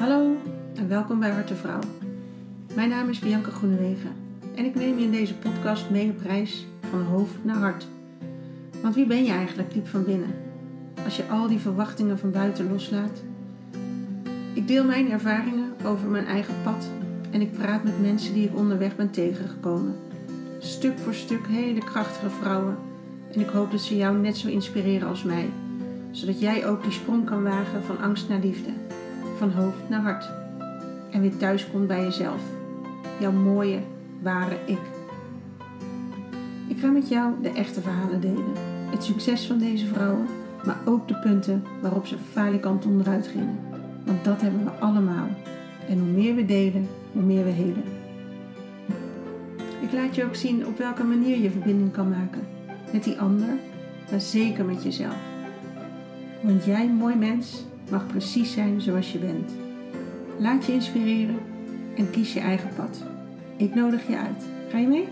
Hallo en welkom bij Harte Vrouw. Mijn naam is Bianca Groenewegen en ik neem je in deze podcast mee op reis van hoofd naar hart. Want wie ben je eigenlijk diep van binnen? Als je al die verwachtingen van buiten loslaat. Ik deel mijn ervaringen over mijn eigen pad en ik praat met mensen die ik onderweg ben tegengekomen. Stuk voor stuk hele krachtige vrouwen en ik hoop dat ze jou net zo inspireren als mij, zodat jij ook die sprong kan wagen van angst naar liefde van hoofd naar hart. En weer thuis komt bij jezelf. Jouw mooie, ware ik. Ik ga met jou de echte verhalen delen. Het succes van deze vrouwen, maar ook de punten waarop ze falikant onderuit gingen. Want dat hebben we allemaal. En hoe meer we delen, hoe meer we helen. Ik laat je ook zien op welke manier je verbinding kan maken. Met die ander, maar zeker met jezelf. Want jij, mooi mens, mag precies zijn zoals je bent. Laat je inspireren en kies je eigen pad. Ik nodig je uit. Ga je mee?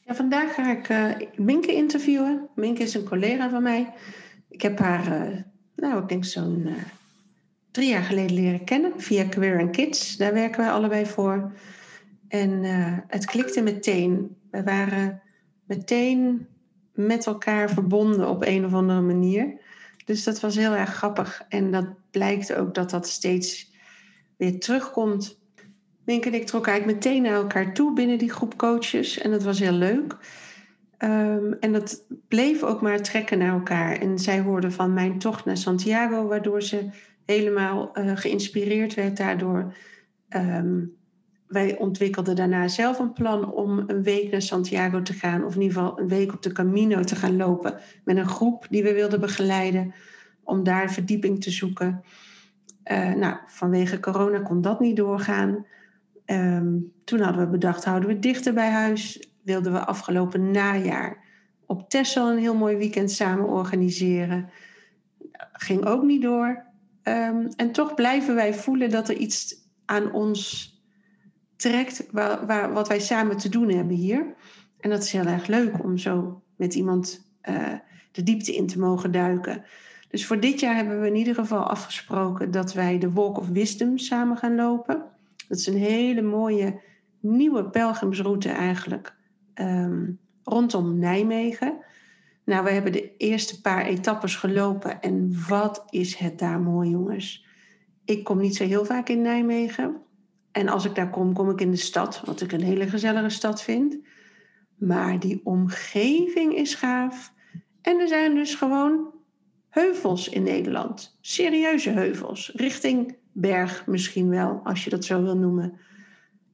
Ja, vandaag ga ik uh, Minke interviewen. Minke is een collega van mij. Ik heb haar, uh, nou, ik denk zo'n uh, drie jaar geleden leren kennen via Queer and Kids. Daar werken wij allebei voor. En uh, het klikte meteen. We waren meteen met elkaar verbonden op een of andere manier. Dus dat was heel erg grappig. En dat blijkt ook dat dat steeds weer terugkomt. Mink en ik trokken eigenlijk meteen naar elkaar toe binnen die groep coaches. En dat was heel leuk. Um, en dat bleef ook maar trekken naar elkaar. En zij hoorde van mijn tocht naar Santiago, waardoor ze helemaal uh, geïnspireerd werd daardoor. Um, wij ontwikkelden daarna zelf een plan om een week naar Santiago te gaan, of in ieder geval een week op de Camino te gaan lopen met een groep die we wilden begeleiden, om daar verdieping te zoeken. Uh, nou, vanwege corona kon dat niet doorgaan. Um, toen hadden we bedacht, houden we dichter bij huis. Wilden we afgelopen najaar op Texel een heel mooi weekend samen organiseren. Ging ook niet door. Um, en toch blijven wij voelen dat er iets aan ons trekt waar, waar, wat wij samen te doen hebben hier. En dat is heel erg leuk om zo met iemand uh, de diepte in te mogen duiken. Dus voor dit jaar hebben we in ieder geval afgesproken dat wij de Walk of Wisdom samen gaan lopen. Dat is een hele mooie nieuwe pelgrimsroute eigenlijk um, rondom Nijmegen. Nou, we hebben de eerste paar etappes gelopen en wat is het daar mooi, jongens. Ik kom niet zo heel vaak in Nijmegen. En als ik daar kom, kom ik in de stad, wat ik een hele gezellige stad vind. Maar die omgeving is gaaf. En er zijn dus gewoon heuvels in Nederland. Serieuze heuvels. Richting berg misschien wel, als je dat zo wil noemen.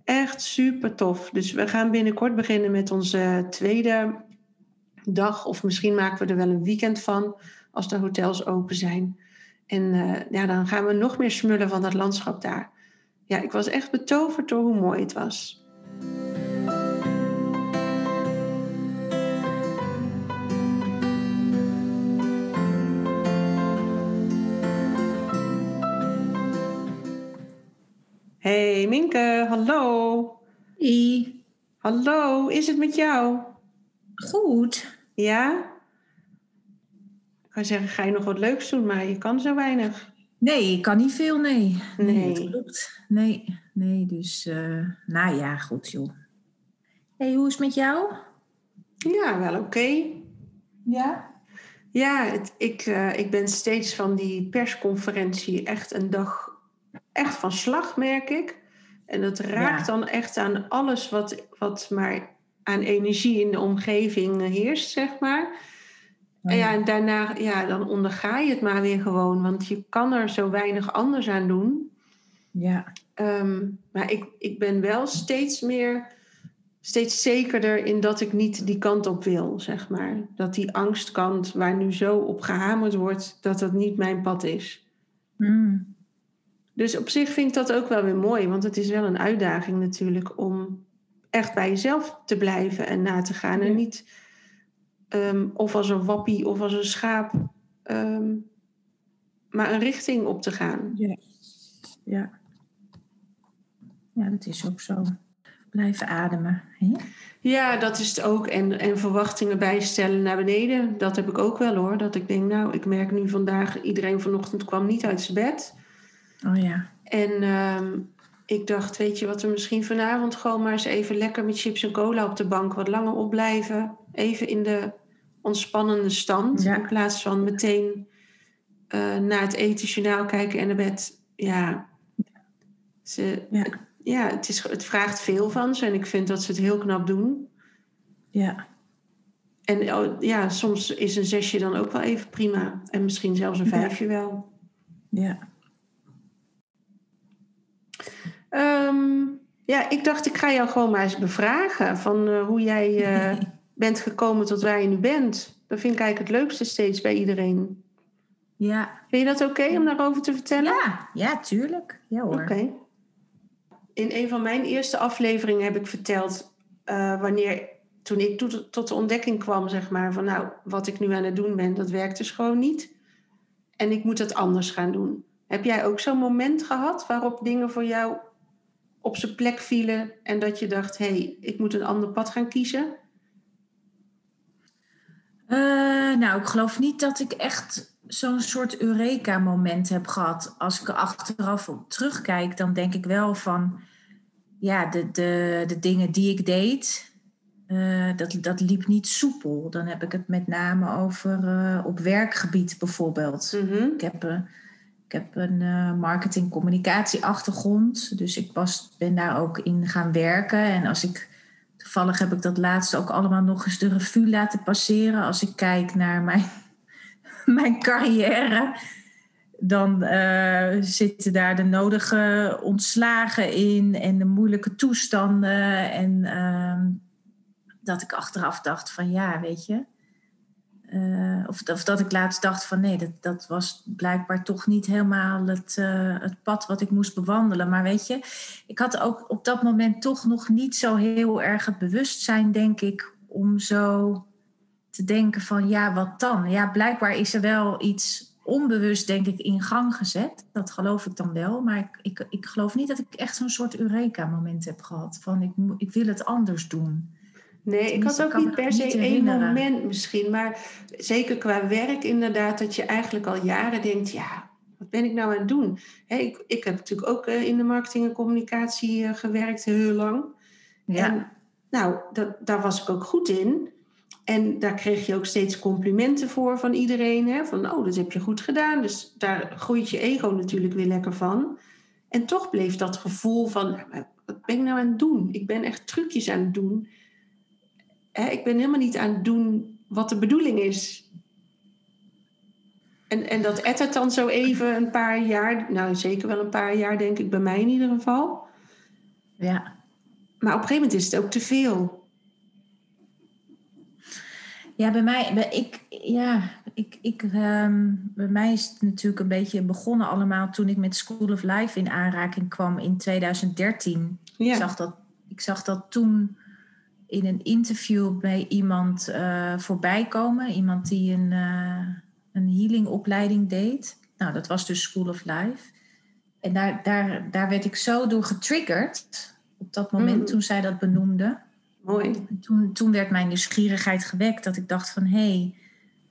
Echt super tof. Dus we gaan binnenkort beginnen met onze tweede dag. Of misschien maken we er wel een weekend van als de hotels open zijn. En uh, ja, dan gaan we nog meer smullen van dat landschap daar. Ja, ik was echt betoverd door hoe mooi het was. Hey Minke, hallo. I. Hallo, is het met jou? Goed. Ja? Ik kan zeggen, ga je nog wat leuks doen, maar je kan zo weinig. Nee, ik kan niet veel, nee. Nee. dat klopt. Nee, nee, dus, uh, nou ja, goed joh. hey, hoe is het met jou? Ja, wel oké. Okay. Ja? Ja, het, ik, uh, ik ben steeds van die persconferentie echt een dag echt van slag, merk ik. En dat raakt ja. dan echt aan alles wat, wat maar aan energie in de omgeving heerst, zeg maar. En ja, en daarna, ja, dan onderga je het maar weer gewoon, want je kan er zo weinig anders aan doen. Ja. Um, maar ik, ik ben wel steeds meer, steeds zekerder in dat ik niet die kant op wil, zeg maar. Dat die angstkant waar nu zo op gehamerd wordt, dat dat niet mijn pad is. Mm. Dus op zich vind ik dat ook wel weer mooi, want het is wel een uitdaging natuurlijk om echt bij jezelf te blijven en na te gaan. Ja. En niet um, of als een wappie of als een schaap, um, maar een richting op te gaan. Ja. ja. Ja, dat is ook zo. blijven ademen. Hè? Ja, dat is het ook. En, en verwachtingen bijstellen naar beneden. Dat heb ik ook wel hoor. Dat ik denk, nou, ik merk nu vandaag, iedereen vanochtend kwam niet uit zijn bed. Oh ja. En ehm, ik dacht, weet je wat, we misschien vanavond gewoon maar eens even lekker met chips en cola op de bank wat langer opblijven. Even in de ontspannende stand. Ja. In plaats van meteen eh, naar het etensjournaal kijken en naar bed. Ja, ze, Ja. ja het, is, het vraagt veel van ze en ik vind dat ze het heel knap doen. Ja. En oh, ja, soms is een zesje dan ook wel even prima. En misschien zelfs een Ja. vijfje wel. Ja. Ehm, ja, ik dacht, ik ga jou gewoon maar eens bevragen van eh, hoe jij eh, bent gekomen tot waar je nu bent. Dat vind ik eigenlijk het leukste steeds bij iedereen. Ja. Vind je dat oké om daarover te vertellen? Ja, ja, tuurlijk. Ja hoor. Oké. In een van mijn eerste afleveringen heb ik verteld eh, wanneer, toen ik tot, tot de ontdekking kwam, zeg maar, van nou, wat ik nu aan het doen ben, dat werkt dus gewoon niet. En ik moet het anders gaan doen. Heb jij ook zo'n moment gehad waarop dingen voor jou op zijn plek vielen en dat je dacht, hé, hey, ik moet een ander pad gaan kiezen? Eh, nou, ik geloof niet dat ik echt zo'n soort Eureka-moment heb gehad. Als ik er achteraf op terugkijk, dan denk ik wel van... Ja, de, de, de dingen die ik deed, eh, dat, dat liep niet soepel. Dan heb ik het met name over eh, op werkgebied bijvoorbeeld. Mhm. Ik heb, ik heb een eh marketing-communicatie-achtergrond. Dus ik was, ben daar ook in gaan werken. En als ik... Toevallig heb ik dat laatst ook allemaal nog eens de revue laten passeren. Als ik kijk naar mijn, mijn carrière, dan eh, zitten daar de nodige ontslagen in en de moeilijke toestanden. En ehm, dat ik achteraf dacht van ja, weet je. Eh, of, of dat ik laatst dacht van nee, dat, dat was blijkbaar toch niet helemaal het, eh, het pad wat ik moest bewandelen. Maar weet je, ik had ook op dat moment toch nog niet zo heel erg het bewustzijn, denk ik, om zo te denken van ja, wat dan? Ja, blijkbaar is er wel iets onbewust, denk ik, in gang gezet. Dat geloof ik dan wel. Maar ik, ik, ik geloof niet dat ik echt zo'n soort Eureka-moment heb gehad. Van ik, ik wil het anders doen. Nee, ik had ook niet per niet se één moment misschien. Maar zeker qua werk inderdaad, dat je eigenlijk al jaren denkt, ja, wat ben ik nou aan het doen? Ik, ik heb natuurlijk ook eh, in de marketing en communicatie eh, gewerkt heel lang. Ja, En nou, dat, daar was ik ook goed in. En daar kreeg je ook steeds complimenten voor van iedereen. Hè? Van, oh, dat heb je goed gedaan. Dus daar groeit je ego natuurlijk weer lekker van. En toch bleef dat gevoel van, nou, wat ben ik nou aan het doen? Ik ben echt trucjes aan het doen. Hè, ik ben helemaal niet aan het doen wat de bedoeling is. En, en dat ettert dan zo even een paar jaar, nou zeker wel een paar jaar denk ik, bij mij in ieder geval. ja. Maar op een gegeven moment is het ook te veel. Ja, bij mij, bij, ik, ja, ik, ik, ehm, bij mij is het natuurlijk een beetje begonnen allemaal toen ik met School of Life in aanraking kwam in 2013. Ja. Ik, zag dat, ik zag dat toen in een interview bij iemand eh, voorbij komen. Iemand die een, eh een healingopleiding deed. Nou, dat was dus School of Life. En daar, daar, daar werd ik zo door getriggerd op dat moment Mm. toen zij dat benoemde. Mooi. En Toen, toen werd mijn nieuwsgierigheid gewekt dat ik dacht van hé, hey,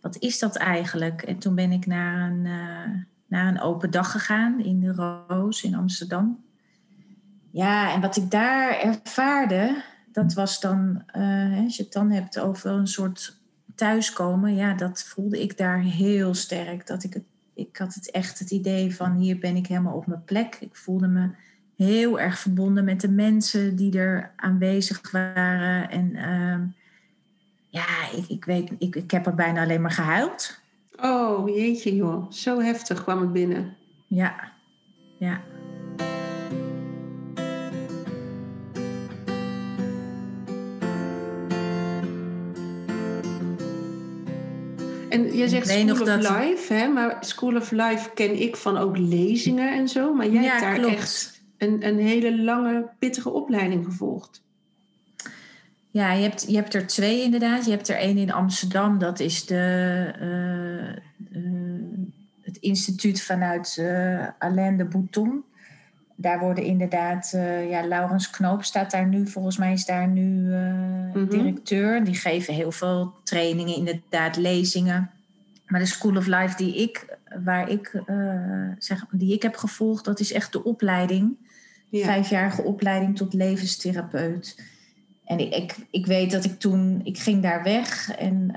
wat is dat eigenlijk? En toen ben ik naar een, eh, naar een open dag gegaan in de Roos in Amsterdam. Ja, en wat ik daar ervaarde, dat was dan, eh, als je het dan hebt over een soort thuiskomen, ja, dat voelde ik daar heel sterk. Dat ik, het, ik had het echt het idee van hier ben ik helemaal op mijn plek. Ik voelde me heel erg verbonden met de mensen die er aanwezig waren. En ehm, ja, ik, ik weet, ik, ik heb er bijna alleen maar gehuild. Oh, jeetje joh. Zo heftig kwam het binnen. Ja, ja. En je zegt School of dat- Life, hè? maar School of Life ken ik van ook lezingen en zo. Maar jij Ja, hebt daar klopt. echt een, een hele lange, pittige opleiding gevolgd. Ja, je hebt, je hebt er twee inderdaad. Je hebt er één in Amsterdam, dat is de, eh, eh, het instituut vanuit eh, Alain de Bouton. Daar worden inderdaad, uh, ja, Laurens Knoop staat daar nu, volgens mij is daar nu uh, directeur. Die geven heel veel trainingen, inderdaad, lezingen. Maar de School of Life die ik, waar ik, uh, zeg, die ik heb gevolgd, dat is echt de opleiding. Ja. Vijfjarige opleiding tot levenstherapeut. En ik, ik, ik, weet dat ik toen, ik ging daar weg en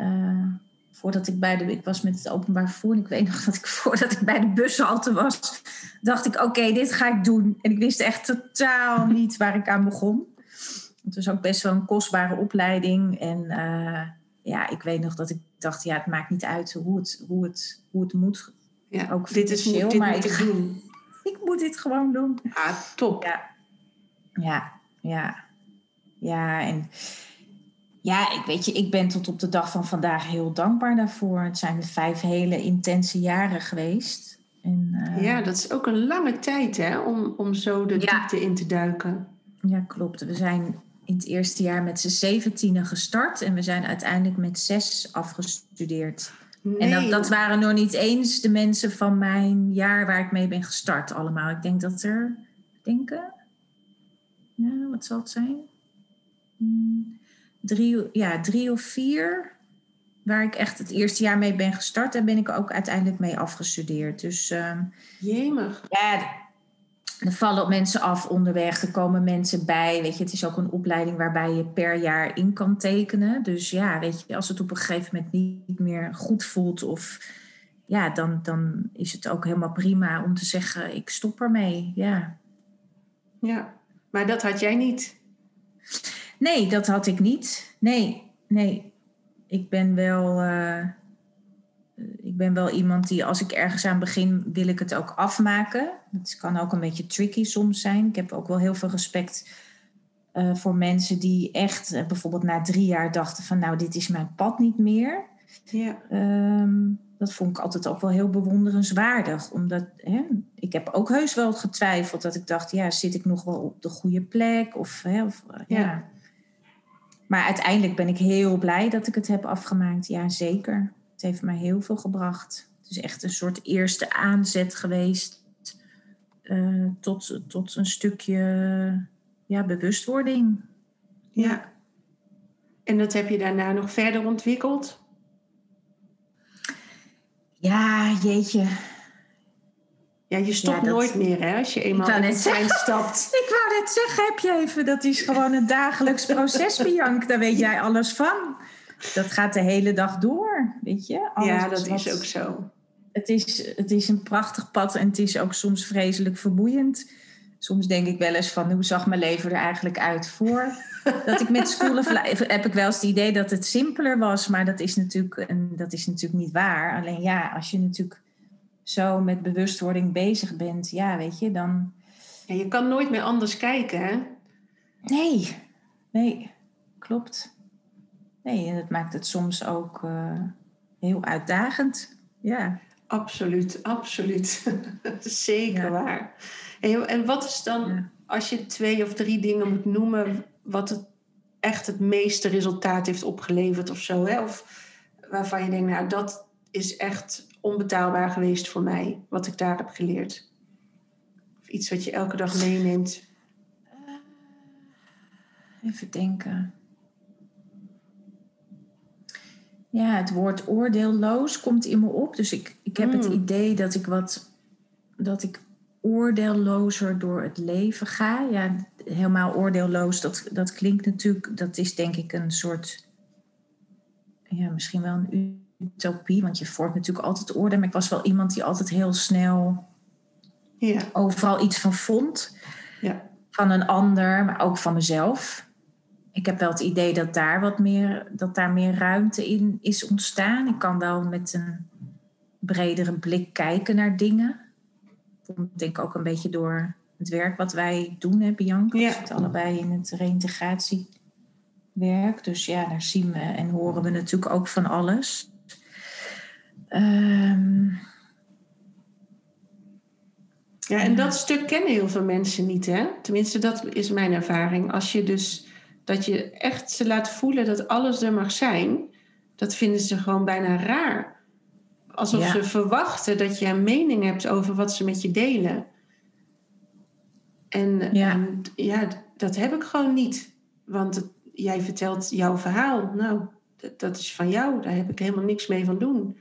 voordat ik bij de, ik was met het openbaar vervoer. En ik weet nog dat ik voordat ik bij de bushalte was, dacht ik: oké, dit ga ik doen. En ik wist echt totaal niet waar ik aan begon. Het was ook best wel een kostbare opleiding. En uh, ja, ik weet nog dat ik dacht: ja, het maakt niet uit hoe het, hoe het, hoe het moet. Ja, ook dit is dit maar moet ik, doen. Ik moet dit gewoon doen. Ah, top. Ja, ja, ja. ja en ja, ik weet je, ik ben tot op de dag van vandaag heel dankbaar daarvoor. Het zijn vijf hele intense jaren geweest. En, uh, ja, dat is ook een lange tijd hè, om, om zo de ja. diepte in te duiken. Ja, klopt. We zijn in het eerste jaar met z'n zeventienen gestart en we zijn uiteindelijk met zes afgestudeerd. Nee. En dat, dat, waren nog niet eens de mensen van mijn jaar waar ik mee ben gestart allemaal. Ik denk dat er, denken, nou, wat zal het zijn? Hmm drie, ja, drie of vier waar ik echt het eerste jaar mee ben gestart. Daar ben ik ook uiteindelijk mee afgestudeerd. Dus uh, Jemig. Ja, er vallen mensen af onderweg, er komen mensen bij. Weet je, het is ook een opleiding waarbij je per jaar in kan tekenen. Dus ja, weet je, als het op een gegeven moment niet meer goed voelt of ja, dan, dan is het ook helemaal prima om te zeggen, ik stop ermee. Ja. Ja, maar dat had jij niet. Nee, dat had ik niet. Nee, nee. Ik ben wel. Uh, ik ben wel iemand die als ik ergens aan begin, wil ik het ook afmaken. Het kan ook een beetje tricky soms zijn. Ik heb ook wel heel veel respect uh, voor mensen die echt uh, bijvoorbeeld na drie jaar dachten van nou, dit is mijn pad niet meer. Ja. Um, dat vond ik altijd ook wel heel bewonderenswaardig. Omdat hè, ik heb ook heus wel getwijfeld dat ik dacht, ja, zit ik nog wel op de goede plek? Of, hè, of ja. ja. Maar uiteindelijk ben ik heel blij dat ik het heb afgemaakt. Ja, zeker. Het heeft mij heel veel gebracht. Het is echt een soort eerste aanzet geweest uh, tot, tot een stukje ja, bewustwording. Ja. En dat heb je daarna nog verder ontwikkeld? Ja, jeetje. Ja, je stopt nooit meer hè, als je eenmaal in de trein stapt. ik wou net zeggen, heb je even, dat is gewoon een dagelijks proces, Bianca. Daar weet jij alles van. Dat gaat de hele dag door, weet je. Alles ja, dat is ook zo. Het is, het is een prachtig pad en het is ook soms vreselijk vermoeiend. Soms denk ik wel eens van, hoe zag mijn leven er eigenlijk uit voor? dat ik met School of Life, heb ik wel eens het idee dat het simpeler was. Maar dat is natuurlijk, dat is natuurlijk niet waar. Alleen ja, als je natuurlijk zo met bewustwording bezig bent, ja, weet je, dan. Ja, je kan nooit meer anders kijken, hè? Nee, nee, klopt. Nee, en dat maakt het soms ook uh, heel uitdagend. Ja. Absoluut, absoluut. Zeker ja. waar. En, wat is dan, ja. als je twee of drie dingen moet noemen, wat het echt het meeste resultaat heeft opgeleverd of zo? Hè? Of waarvan je denkt, nou, dat is echt onbetaalbaar geweest voor mij, wat ik daar heb geleerd? Of iets wat je elke dag meeneemt? Uh, even denken. Ja, het woord oordeelloos komt in me op. Dus ik, ik heb mm. het hmm. idee dat ik wat dat ik oordeellozer door het leven ga. Ja, helemaal oordeelloos, dat, dat klinkt natuurlijk, dat is denk ik een soort, ja, misschien wel een utopie, want je vormt natuurlijk altijd orde. Maar ik was wel iemand die altijd heel snel ja. overal iets van vond. Ja. Van een ander, maar ook van mezelf. Ik heb wel het idee dat daar wat meer, dat daar meer ruimte in is ontstaan. Ik kan wel met een bredere blik kijken naar dingen. Ik denk ook een beetje door het werk wat wij doen, hè, Bianca. Ja. We zitten allebei in het reïntegratiewerk. Dus ja, daar zien we en horen we natuurlijk ook van alles. Um... Ja, en dat stuk kennen heel veel mensen niet, hè? Tenminste, dat is mijn ervaring. Als je dus dat je echt ze laat voelen dat alles er mag zijn, dat vinden ze gewoon bijna raar. Alsof ja. ze verwachten dat je een mening hebt over wat ze met je delen. En Ja. en ja, dat heb ik gewoon niet. Want het- jij vertelt jouw verhaal. Nou, dat, dat is van jou. Daar heb ik helemaal niks mee van doen.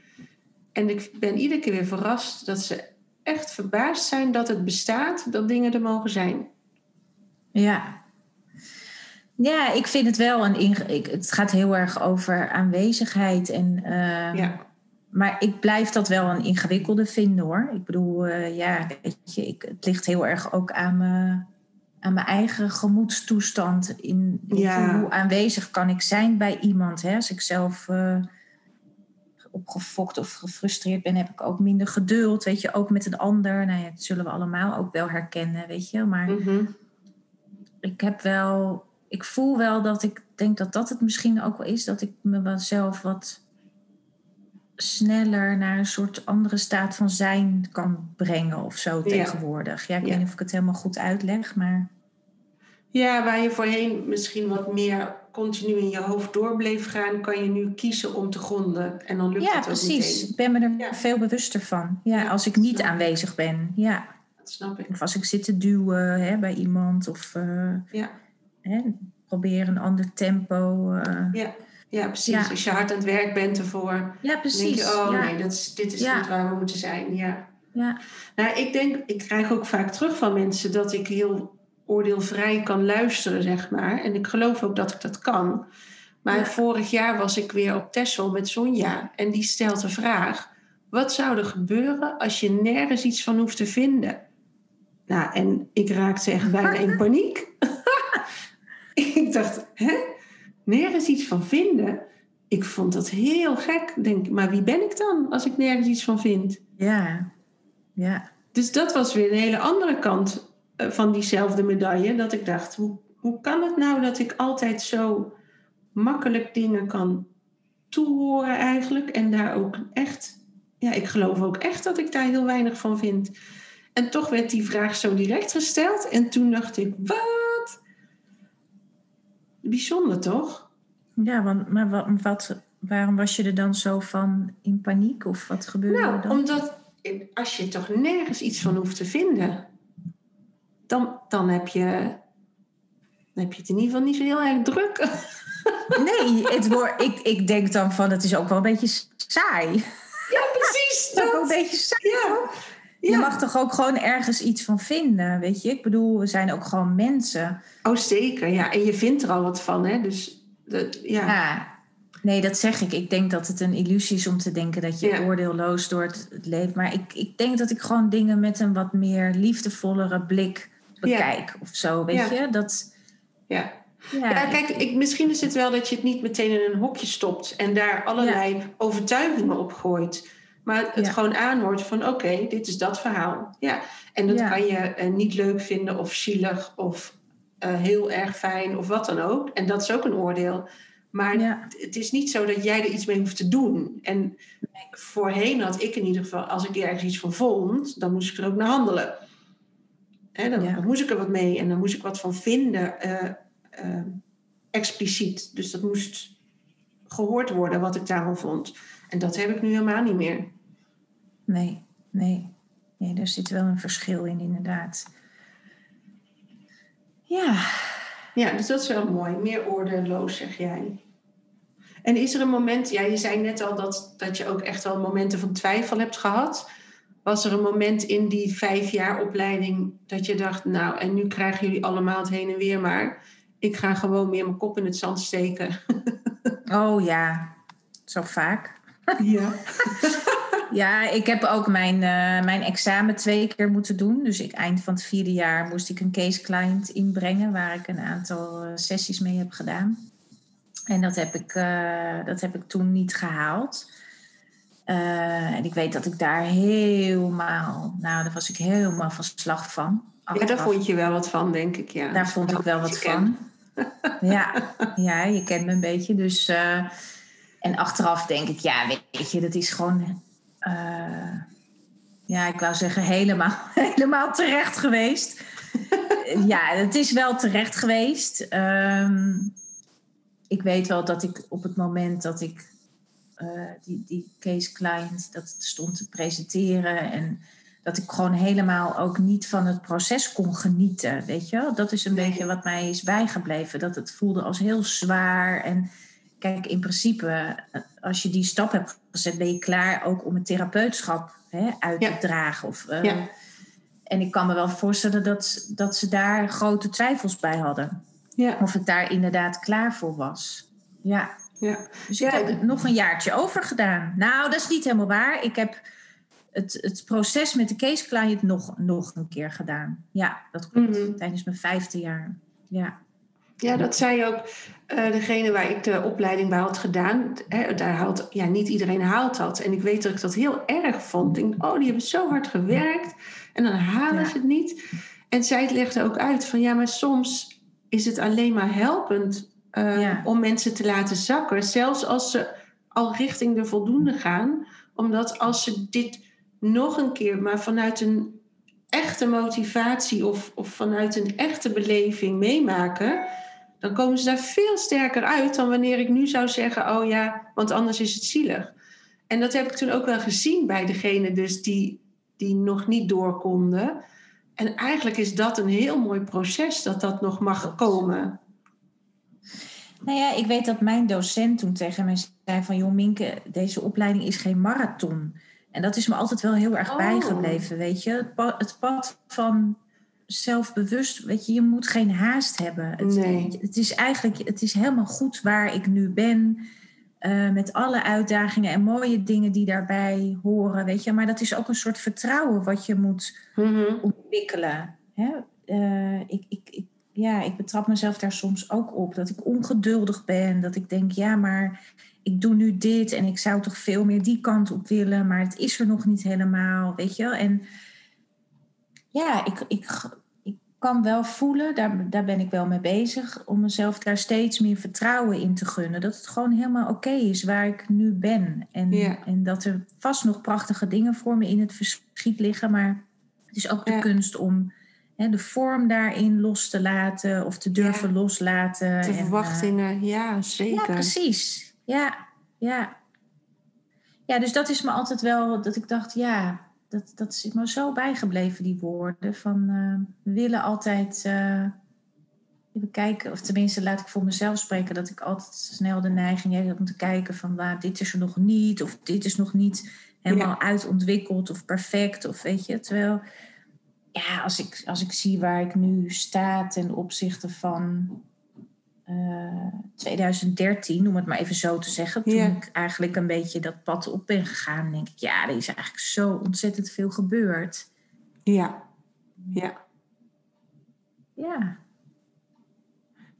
En ik ben iedere keer weer verrast dat ze echt verbaasd zijn dat het bestaat, dat dingen er mogen zijn. Ja. Ja, ik vind het wel een. Ik, het gaat heel erg over aanwezigheid. En, ehm, Ja. Maar ik blijf dat wel een ingewikkelde vinden hoor. Ik bedoel, eh, ja, weet je, ik, het ligt heel erg ook aan, me, aan mijn eigen gemoedstoestand. In, Ja. Hoe aanwezig kan ik zijn bij iemand? Hè? Als ik zelf eh, opgefokt of gefrustreerd ben, heb ik ook minder geduld. Weet je, ook met een ander. Nou ja, dat zullen we allemaal ook wel herkennen, weet je. Maar Mhm. ik heb wel, ik voel wel dat ik denk dat dat het misschien ook wel is, dat ik me wel zelf wat sneller naar een soort andere staat van zijn kan brengen of zo Ja. tegenwoordig. Ja, ik Ja. weet niet of ik het helemaal goed uitleg, maar Ja, waar je voorheen misschien wat meer continu in je hoofd door bleef gaan, kan je nu kiezen om te gronden. En dan lukt ja, het ook precies. meteen. Ik ben me er Ja. veel bewuster van. Ja, Ja, als ik niet aanwezig ben. Ja, Dat snap ik. of als ik zit te duwen hè, bij iemand of eh, Ja. hè, probeer een ander tempo. eh. Ja, ja precies. Als je hard aan het werk bent ervoor, ja, precies. je, oh nee, dat is, dit is niet waar we moeten zijn. Ja. Ja. Nou, ik denk, ik krijg ook vaak terug van mensen dat ik heel oordeelvrij kan luisteren, zeg maar. En ik geloof ook dat ik dat kan. Maar Ja. vorig jaar was ik weer op Texel met Sonja. En die stelt de vraag, wat zou er gebeuren als je nergens iets van hoeft te vinden? Nou, en ik raakte echt bijna in paniek. ik dacht, hè? Nergens iets van vinden? Ik vond dat heel gek. Denk, maar wie ben ik dan als ik nergens iets van vind? ja, ja. Dus dat was weer een hele andere kant van diezelfde medaille. Dat ik dacht, hoe, hoe kan het nou dat ik altijd zo makkelijk dingen kan toehoren eigenlijk. En daar ook echt, ja, ik geloof ook echt dat ik daar heel weinig van vind. En toch werd die vraag zo direct gesteld. En toen dacht ik, wat? Bijzonder toch? Ja, want, maar wat, wat, waarom was je er dan zo van in paniek? Of wat gebeurde er Nou, dan? omdat als je toch nergens iets van hoeft te vinden, dan, dan, heb, je, dan heb je het in ieder geval niet zo heel erg druk. Nee, het wordt, ik, ik denk dan van het is ook wel een beetje saai. Ja, precies. Het is ook een Dat. beetje saai. Ja. Je mag toch ook gewoon ergens iets van vinden, weet je? Ik bedoel, we zijn ook gewoon mensen. Oh, zeker. Ja, en je vindt er al wat van, hè? Dus dat, ja. Ja. Nee, dat zeg ik. Ik denk dat het een illusie is om te denken dat je oordeelloos door het, het leven. Maar ik, ik denk dat ik gewoon dingen met een wat meer liefdevollere blik bekijk of zo, weet Ja. je? Dat, ja. ja, Ja, kijk, ik, misschien is het wel dat je het niet meteen in een hokje stopt en daar allerlei overtuigingen op gooit. Maar het Ja. gewoon aanhoort van oké, dit is dat verhaal. Ja. En dat Ja. kan je eh, niet leuk vinden of zielig of eh, heel erg fijn of wat dan ook. En dat is ook een oordeel. Maar Ja. het- het is niet zo dat jij er iets mee hoeft te doen. En voorheen had ik in ieder geval, als ik ergens iets van vond, dan moest ik er ook naar handelen. Hè, dan, Ja. dan moest ik er wat mee en dan moest ik wat van vinden, eh, eh, expliciet. Dus dat moest gehoord worden wat ik daarvan vond. En dat heb ik nu helemaal niet meer. Nee, nee. Nee, daar zit wel een verschil in, inderdaad. Ja, Ja, dus dat is wel mooi. Meer oordeelloos, zeg jij. En is er een moment, ja, je zei net al dat, dat je ook echt wel momenten van twijfel hebt gehad. Was er een moment in die vijf jaar opleiding dat je dacht, nou, en nu krijgen jullie allemaal het heen en weer maar. Ik ga gewoon meer mijn kop in het zand steken. oh ja, zo vaak. Ja. Ja, ik heb ook mijn, eh, mijn examen twee keer moeten doen. Dus ik, eind van het vierde jaar moest ik een case client inbrengen... waar ik een aantal eh, sessies mee heb gedaan. En dat heb ik, eh, dat heb ik toen niet gehaald. Eh, en ik weet dat ik daar helemaal... Nou, daar was ik helemaal van slag van. ja, daar vond je wel wat van, denk ik. Ja. Daar vond ik wel wat van. Ja, ja, je kent me een beetje. Dus, eh, en achteraf denk ik, ja, weet je, dat is gewoon, eh, ja, ik wou zeggen, helemaal, helemaal terecht geweest. ja, het is wel terecht geweest. Ehm, ik weet wel dat ik op het moment dat ik eh, die, die case client, dat het stond te presenteren en dat ik gewoon helemaal ook niet van het proces kon genieten. Weet je, dat is een Nee. beetje wat mij is bijgebleven. Dat het voelde als heel zwaar. En kijk, in principe, als je die stap hebt gezet, ben je klaar ook om het therapeutschap hè, uit Ja. te dragen. Of, eh, Ja. En ik kan me wel voorstellen dat, dat ze daar grote twijfels bij hadden. Ja, Of ik daar inderdaad klaar voor was. Ja, ja. dus Ja, ik heb nog een jaartje over gedaan. Nou, dat is niet helemaal waar. Ik heb het, het proces met de case client nog, nog een keer gedaan. Ja, dat klopt. Mhm. Tijdens mijn vijfde jaar. Ja. Ja, dat zei ook eh, degene waar ik de opleiding bij had gedaan. Hè, daar haalt, ja, niet iedereen haalt dat. En ik weet dat ik dat heel erg vond. Ik denk, oh, die hebben zo hard gewerkt. En dan halen Ja. ze het niet. En zij legde ook uit van, ja, maar soms is het alleen maar helpend eh, Ja. om mensen te laten zakken. Zelfs als ze al richting de voldoende gaan. Omdat als ze dit nog een keer, maar vanuit een echte motivatie of, of vanuit een echte beleving meemaken, dan komen ze daar veel sterker uit dan wanneer ik nu zou zeggen: Oh ja, want anders is het zielig. En dat heb ik toen ook wel gezien bij degene dus die, die nog niet door konden. En eigenlijk is dat een heel mooi proces dat dat nog mag komen. Nou ja, ik weet dat mijn docent toen tegen mij zei van... joh Minke, deze opleiding is geen marathon. En dat is me altijd wel heel erg Oh. bijgebleven, weet je. Het pad, het pad van zelfbewust, weet je, je moet geen haast hebben. Het, Nee. het is eigenlijk, het is helemaal goed waar ik nu ben... eh, met alle uitdagingen en mooie dingen die daarbij horen, weet je. Maar dat is ook een soort vertrouwen wat je moet Mhm. ontwikkelen. Hè? Eh, ik, ik, ik, ja, ik betrap mezelf daar soms ook op. Dat ik ongeduldig ben. Dat ik denk, ja, maar ik doe nu dit en ik zou toch veel meer die kant op willen. Maar het is er nog niet helemaal, weet je wel. En ja, ik, ik, ik kan wel voelen, daar, daar ben ik wel mee bezig... om mezelf daar steeds meer vertrouwen in te gunnen. Dat het gewoon helemaal oké is waar ik nu ben. En, Ja. en dat er vast nog prachtige dingen voor me in het verschiet liggen... maar het is ook de Ja. kunst om hè, de vorm daarin los te laten of te durven loslaten. De En, eh, verwachtingen, ja, ja, zeker. precies. Ja, ja. Ja, dus dat is me altijd wel dat ik dacht, ja, dat, dat is me zo bijgebleven, die woorden. Van eh, we willen altijd eh, even kijken, of tenminste laat ik voor mezelf spreken, dat ik altijd snel de neiging heb om te kijken van waar dit is er nog niet, of dit is nog niet helemaal Ja. uitontwikkeld of perfect, of weet je, terwijl ja, als ik, als ik zie waar ik nu sta ten opzichte van eh, 2013, om het maar even zo te zeggen, toen Ja. ik eigenlijk een beetje dat pad op ben gegaan, denk ik, ja, er is eigenlijk zo ontzettend veel gebeurd. Ja, ja. Ja,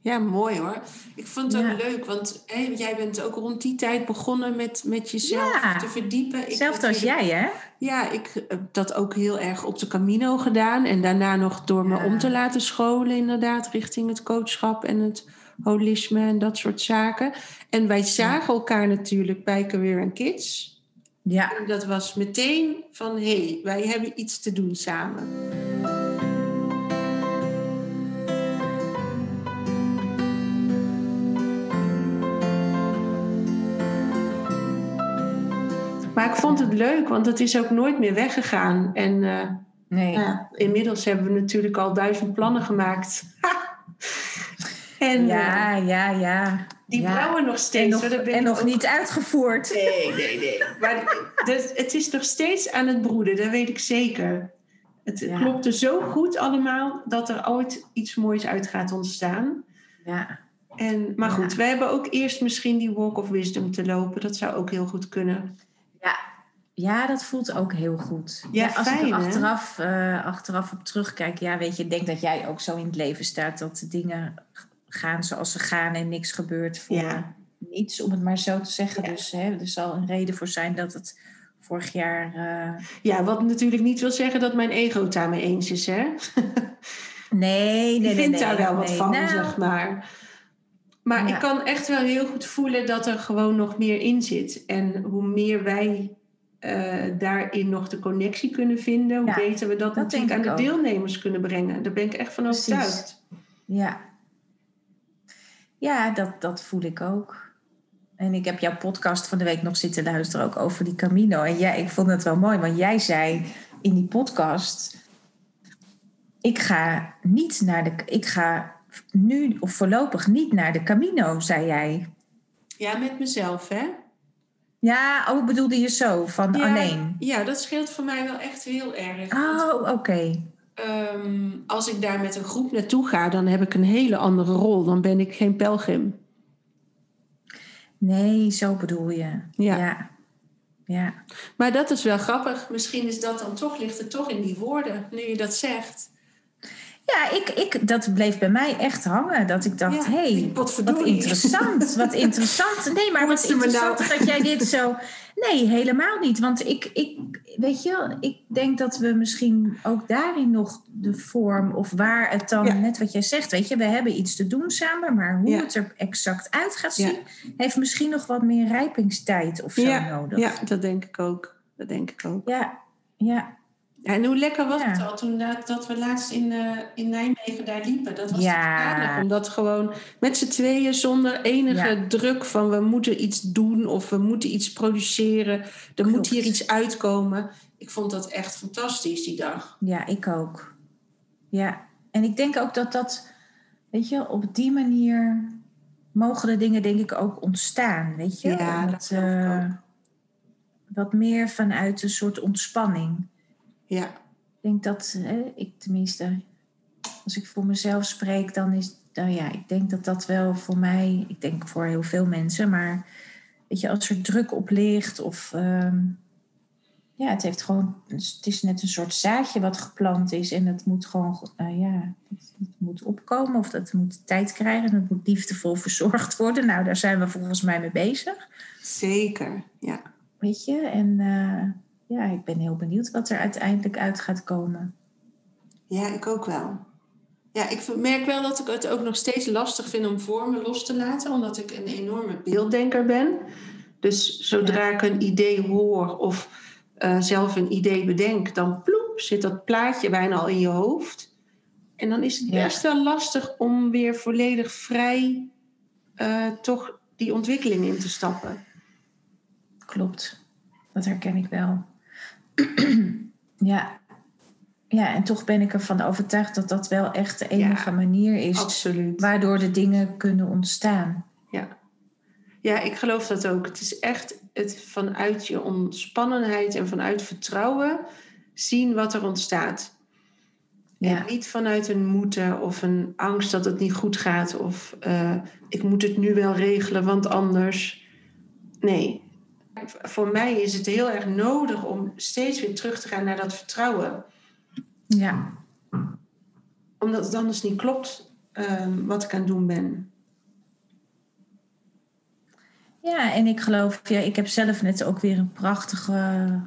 Ja, mooi hoor. Ik vond het Ja. ook leuk, want hé, jij bent ook rond die tijd begonnen met, met jezelf Ja. te verdiepen. Ik hetzelfde als jij, hè? Ja, ik heb dat ook heel erg op de Camino gedaan. En daarna nog door me Ja. om te laten scholen, inderdaad, richting het coachschap en het holisme en dat soort zaken. En wij zagen elkaar natuurlijk bij Career and Kids. Ja, En dat was meteen van, hé, hey, wij hebben iets te doen samen. Maar ik vond het leuk, want het is ook nooit meer weggegaan. En eh, nee. ja, inmiddels hebben we natuurlijk al duizend plannen gemaakt. en eh, Ja, ja, ja. die ja. brouwen nog steeds. En nog, hoor, en nog ook- niet uitgevoerd. Nee, nee, nee. Maar dus, het is nog steeds aan het broeden, dat weet ik zeker. Het Ja. klopte zo goed allemaal dat er ooit iets moois uit gaat ontstaan. Ja, En, maar Ja. goed, we hebben ook eerst misschien die Walk of Wisdom te lopen. Dat zou ook heel goed kunnen. Ja. ja dat voelt ook heel goed. Ja, als fijn, ik er achteraf, eh, achteraf op terugkijk, ja, weet je, ik denk dat jij ook zo in het leven staat dat de dingen gaan zoals ze gaan en niks gebeurt voor Ja. niets, om het maar zo te zeggen. Ja. Dus hè, er zal een reden voor zijn dat het vorig jaar. eh, Ja, wat natuurlijk niet wil zeggen dat mijn ego het daarmee eens is, hè? Nee, nee, nee. vindt nee, daar wel wat van, Nou, zeg maar. Maar Ja. ik kan echt wel heel goed voelen dat er gewoon nog meer in zit. En hoe meer wij eh, daarin nog de connectie kunnen vinden, hoe Ja, beter we dat, dat natuurlijk aan de ook. deelnemers kunnen brengen. Daar ben ik echt van overtuigd. Ja, ja dat, dat voel ik ook. En ik heb jouw podcast van de week nog zitten luisteren, ook over die Camino. En ja, ik vond het wel mooi, want jij zei in die podcast. Ik ga niet naar de. Ik ga nu of voorlopig niet naar de Camino, zei jij. Ja, met mezelf, hè? Ja, oh, bedoelde je zo, van Ja, alleen? Ja, dat scheelt voor mij wel echt heel erg. Oh, oké. Ehm, als ik daar met een groep naartoe ga, dan heb ik een hele andere rol. Dan ben ik geen pelgrim. Nee, zo bedoel je. Ja. ja. Ja. Maar dat is wel grappig. Misschien is dat dan toch, ligt het toch in die woorden, nu je dat zegt. Ja, ik, ik, dat bleef bij mij echt hangen. Dat ik dacht, Ja, hey, wat interessant. Wat interessant. Nee, maar wat me nou? interessant dat jij dit zo... Nee, helemaal niet. Want ik, ik, weet je, wel, ik denk dat we misschien ook daarin nog de vorm... of waar het dan, Ja. net wat jij zegt, weet je... we hebben iets te doen samen, maar hoe Ja. het er exact uit gaat zien... heeft misschien nog wat meer rijpingstijd of zo nodig. ja, dat denk ik ook. Dat denk ik ook. ja, ja. Ja, en hoe lekker was Ja. het al toen dat, dat we laatst in, eh, in Nijmegen daar liepen. Dat was Ja. aardig, omdat gewoon met z'n tweeën zonder enige Ja. druk van we moeten iets doen of we moeten iets produceren. Er Klopt. moet hier iets uitkomen. Ik vond dat echt fantastisch die dag. Ja, ik ook. Ja, en ik denk ook dat dat, weet je, op die manier mogen de dingen denk ik ook ontstaan, weet je? Ja, Omdat, dat eh. Wat meer vanuit een soort ontspanning. Ja, Ik denk dat, hè, ik tenminste, als ik voor mezelf spreek, dan is, nou ja, ik denk dat dat wel voor mij, ik denk voor heel veel mensen, maar weet je, als er druk op ligt of, ehm, ja, het heeft gewoon, het is net een soort zaadje wat geplant is en het moet gewoon, eh, ja, het, het moet opkomen of dat moet tijd krijgen en het moet liefdevol verzorgd worden. Nou, daar zijn we volgens mij mee bezig. zeker. Ja. Weet je, en eh, ja, ik ben heel benieuwd wat er uiteindelijk uit gaat komen. ja, ik ook wel. Ja, ik merk wel dat ik het ook nog steeds lastig vind om vormen los te laten, omdat ik een enorme beelddenker ben. Dus zodra ik een idee hoor of eh, zelf een idee bedenk, dan ploep, zit dat plaatje bijna al in je hoofd. En dan is het Ja. best wel lastig om weer volledig vrij eh, toch die ontwikkeling in te stappen. Klopt, dat herken ik wel. ja. ja, en toch ben ik ervan overtuigd dat dat wel echt de enige Ja, manier is Absoluut. waardoor de dingen kunnen ontstaan. Ja. ja, ik geloof dat ook. Het is echt het vanuit je ontspannenheid en vanuit vertrouwen zien wat er ontstaat. Ja, En niet vanuit een moeten of een angst dat het niet goed gaat of eh, ik moet het nu wel regelen, want anders. Nee. Voor mij is het heel erg nodig om steeds weer terug te gaan naar dat vertrouwen. ja, Omdat het anders niet klopt ehm, wat ik aan het doen ben. ja, en ik geloof, ja, ik heb zelf net ook weer een prachtige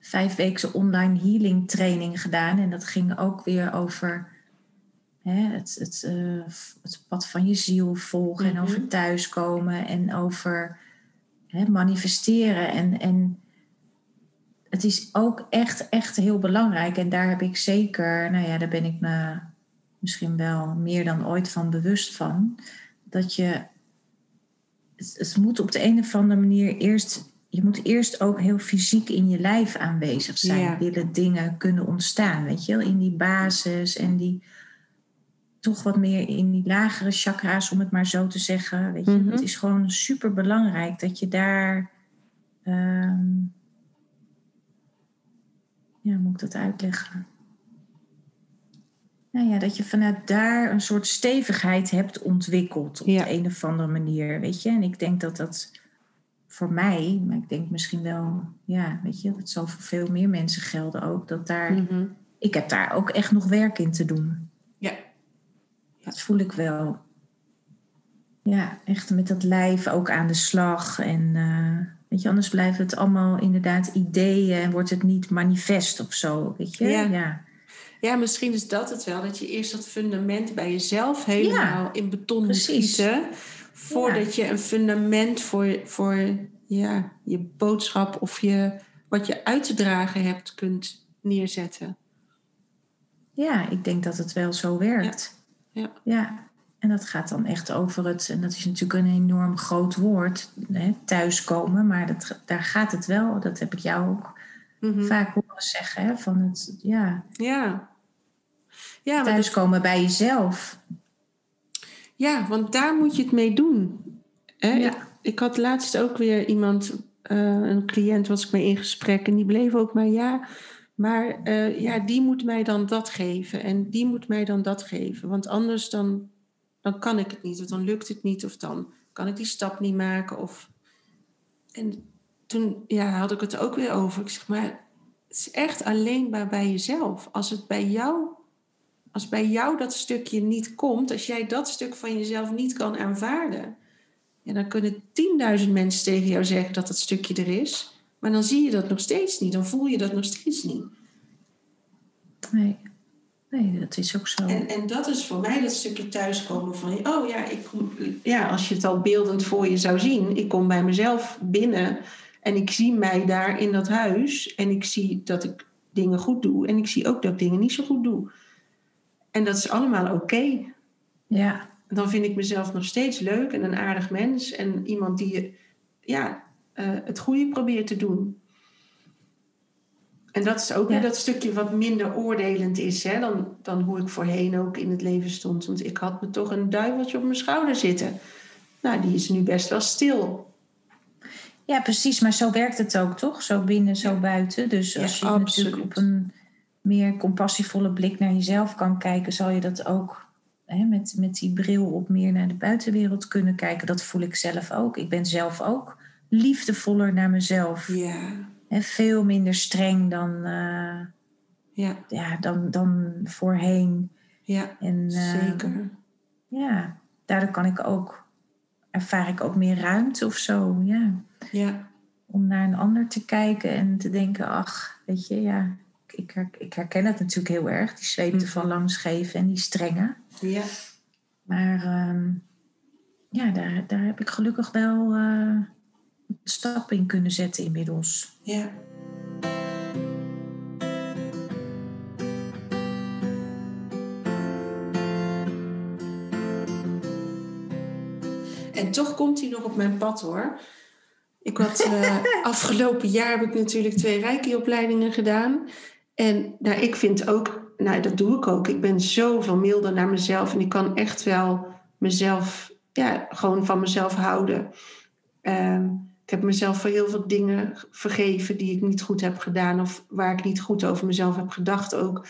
vijfweekse online healing training gedaan. En dat ging ook weer over hè, het, het, eh, het pad van je ziel volgen en Mhm. over thuiskomen en over hè, manifesteren. En, en het is ook echt, echt heel belangrijk. En daar heb ik zeker, nou ja, daar ben ik me misschien wel meer dan ooit van bewust van. Dat je, het, het moet op de een of andere manier eerst, je moet eerst ook heel fysiek in je lijf aanwezig zijn. Ja. Willen dingen kunnen ontstaan, weet je wel, in die basis en die toch wat meer in die lagere chakra's, om het maar zo te zeggen. Weet je, Mhm. het is gewoon super belangrijk dat je daar. ehm, ja, moet ik dat uitleggen? Nou ja, dat je vanuit daar een soort stevigheid hebt ontwikkeld op Ja. de een of andere manier, weet je. En ik denk dat dat voor mij, maar ik denk misschien wel, ja, weet je, dat zal voor veel meer mensen gelden ook, dat daar, Mhm. ik heb daar ook echt nog werk in te doen. Ja. Dat voel ik wel. Ja, echt met dat lijf ook aan de slag. En eh, weet je, anders blijft het allemaal inderdaad ideeën en wordt het niet manifest of zo. Weet je? Ja. ja. Ja, misschien is dat het wel. Dat je eerst dat fundament bij jezelf helemaal in beton moet schieten. Voordat je een fundament voor, voor ja, je boodschap of je, wat je uit te dragen hebt kunt neerzetten. Ja, ik denk dat het wel zo werkt. Ja. ja. En dat gaat dan echt over het, en dat is natuurlijk een enorm groot woord, hè, thuiskomen. Maar dat, daar gaat het wel, dat heb ik jou ook mhm. vaak horen zeggen. Hè, van het, ja. Ja. ja Thuiskomen bij jezelf. Ja, want daar moet je het mee doen. Hè? Ik, ik, had laatst ook weer iemand, uh, een cliënt was ik mee in gesprek en die bleef ook maar ja, maar uh, ja, die moet mij dan dat geven en die moet mij dan dat geven. Want anders dan, dan kan ik het niet of dan lukt het niet of dan kan ik die stap niet maken. Of... En toen ja, had ik het ook weer over. Ik zeg maar, het is echt alleen maar bij jezelf. Als het bij jou, als bij jou dat stukje niet komt, als jij dat stuk van jezelf niet kan aanvaarden, ja, dan kunnen tienduizend mensen tegen jou zeggen dat dat stukje er is. Maar dan zie je dat nog steeds niet. Dan voel je dat nog steeds niet. Nee. Nee, dat is ook zo. En, en dat is voor mij dat stukje thuiskomen van... Oh ja, ik ja, als je het al beeldend voor je zou zien... Ik kom bij mezelf binnen en ik zie mij daar in dat huis... En ik zie dat ik dingen goed doe. En ik zie ook dat ik dingen niet zo goed doe. En dat is allemaal oké. Ja. Dan vind ik mezelf nog steeds leuk en een aardig mens. En iemand die ja, uh, het goede probeert te doen. En dat is ook weer dat stukje wat minder oordelend is hè, dan, dan hoe ik voorheen ook in het leven stond. Want ik had me toch een duiveltje op mijn schouder zitten. Nou, die is nu best wel stil. Ja, precies. Maar zo werkt het ook, toch? Zo binnen, zo buiten. Dus als je natuurlijk op een meer compassievolle blik naar jezelf kan kijken, zal je dat ook hè, met, met die bril op meer naar de buitenwereld kunnen kijken. Dat voel ik zelf ook. Ik ben zelf ook liefdevoller naar mezelf. Ja. En veel minder streng dan, uh, ja. Ja, dan, dan voorheen. Ja, en, uh, zeker. Ja, daardoor kan ik ook, ervaar ik ook meer ruimte of zo. Ja. ja. Om naar een ander te kijken en te denken, ach, weet je, ja, ik, ik herken het natuurlijk heel erg. Die zweepte van mhm. langs geven en die strenge. Ja. Maar um, ja, daar, daar heb ik gelukkig wel... Uh, stap in kunnen zetten inmiddels. Ja. En toch komt hij nog op mijn pad hoor. Ik had uh, afgelopen jaar heb ik natuurlijk twee reiki-opleidingen gedaan. En nou, ik vind ook, nou dat doe ik ook. Ik ben zoveel milder naar mezelf en ik kan echt wel mezelf, ja, gewoon van mezelf houden. Um, ik heb mezelf voor heel veel dingen vergeven die ik niet goed heb gedaan of waar ik niet goed over mezelf heb gedacht ook.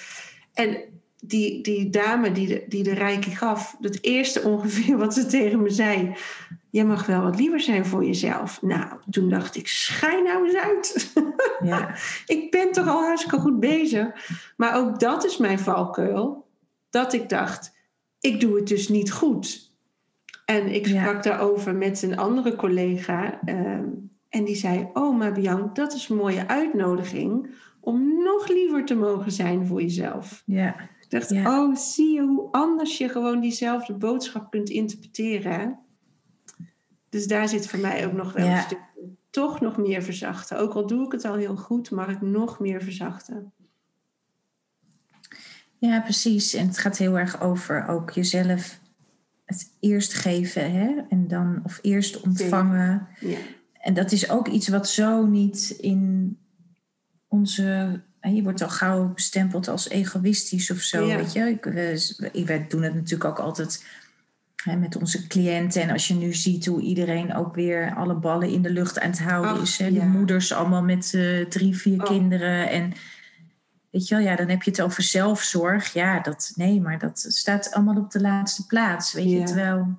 En die, die dame die de, die de rijke gaf, het eerste ongeveer wat ze tegen me zei, je mag wel wat liever zijn voor jezelf. Nou, toen dacht ik, schijn nou eens uit. Ja. ik ben toch al hartstikke goed bezig. Maar ook dat is mijn valkuil. Dat ik dacht, ik doe het dus niet goed. En ik sprak daarover met een andere collega. Ehm, en die zei: Oh, maar Bianca, dat is een mooie uitnodiging om nog liever te mogen zijn voor jezelf. Ja. Ik dacht: Oh, zie je hoe anders je gewoon diezelfde boodschap kunt interpreteren. Dus daar zit voor mij ook nog wel een stuk. Toch nog meer verzachten. Ook al doe ik het al heel goed, mag ik nog meer verzachten. Ja, precies. En het gaat heel erg over ook jezelf het eerst geven hè? en dan of eerst ontvangen. Ja. En dat is ook iets wat zo niet in onze. Je wordt al gauw bestempeld als egoïstisch of zo. Weet je? Ik, wij doen het natuurlijk ook altijd hè, met onze cliënten. En als je nu ziet hoe iedereen ook weer alle ballen in de lucht aan het houden is. Hè? De moeders allemaal met uh, drie, vier oh. kinderen. En Weet je wel, ja, dan heb je het over zelfzorg. Ja, dat, nee, maar dat staat allemaal op de laatste plaats. Weet je, terwijl...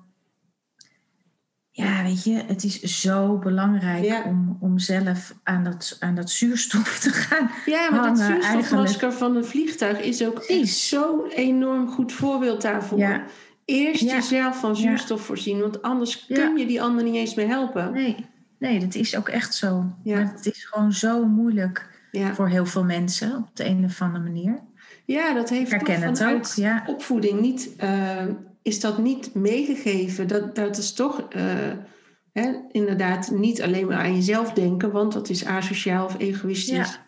Ja, weet je, het is zo belangrijk om, om zelf aan dat, aan dat zuurstof te gaan Ja, maar dat zuurstofmasker van een vliegtuig is ook zo'n enorm goed voorbeeld daarvoor. Ja. Eerst jezelf van zuurstof voorzien, want anders kun je die ander niet eens meer helpen. Nee, nee dat is ook echt zo. Maar het is gewoon zo moeilijk ja. voor heel veel mensen op de een of andere manier. Ja, dat heeft herken het ook. Ja. opvoeding niet, uh, is dat niet meegegeven. Dat, dat is toch uh, hè, inderdaad niet alleen maar aan jezelf denken, want dat is asociaal of egoïstisch.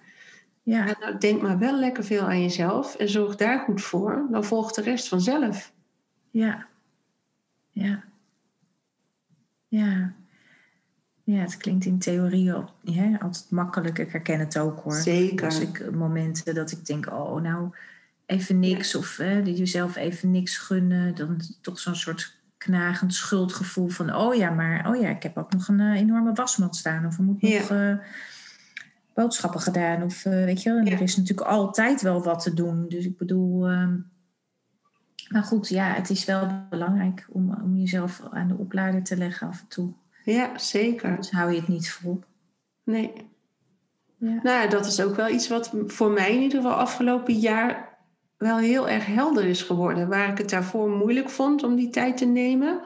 Ja. ja. Nou, denk maar wel lekker veel aan jezelf en zorg daar goed voor. Dan volgt de rest vanzelf. Ja. Ja. Ja. Ja, het klinkt in theorie al, ja, altijd makkelijk. Ik herken het ook hoor. Zeker. Als ik momenten dat ik denk, oh nou, even niks. Of hè, jezelf even niks gunnen. Dan toch zo'n soort knagend schuldgevoel van, oh ja, maar oh ja, ik heb ook nog een eh, enorme wasmat staan. Of er moet nog uh, boodschappen gedaan. Of uh, weet je, er is natuurlijk altijd wel wat te doen. Dus ik bedoel, ehm, maar goed, ja, het is wel belangrijk om, om jezelf aan de oplader te leggen af en toe. Ja, zeker. Dus hou je het niet vol. Nee. Ja. Nou, dat is ook wel iets wat voor mij in ieder geval afgelopen jaar wel heel erg helder is geworden. Waar ik het daarvoor moeilijk vond om die tijd te nemen,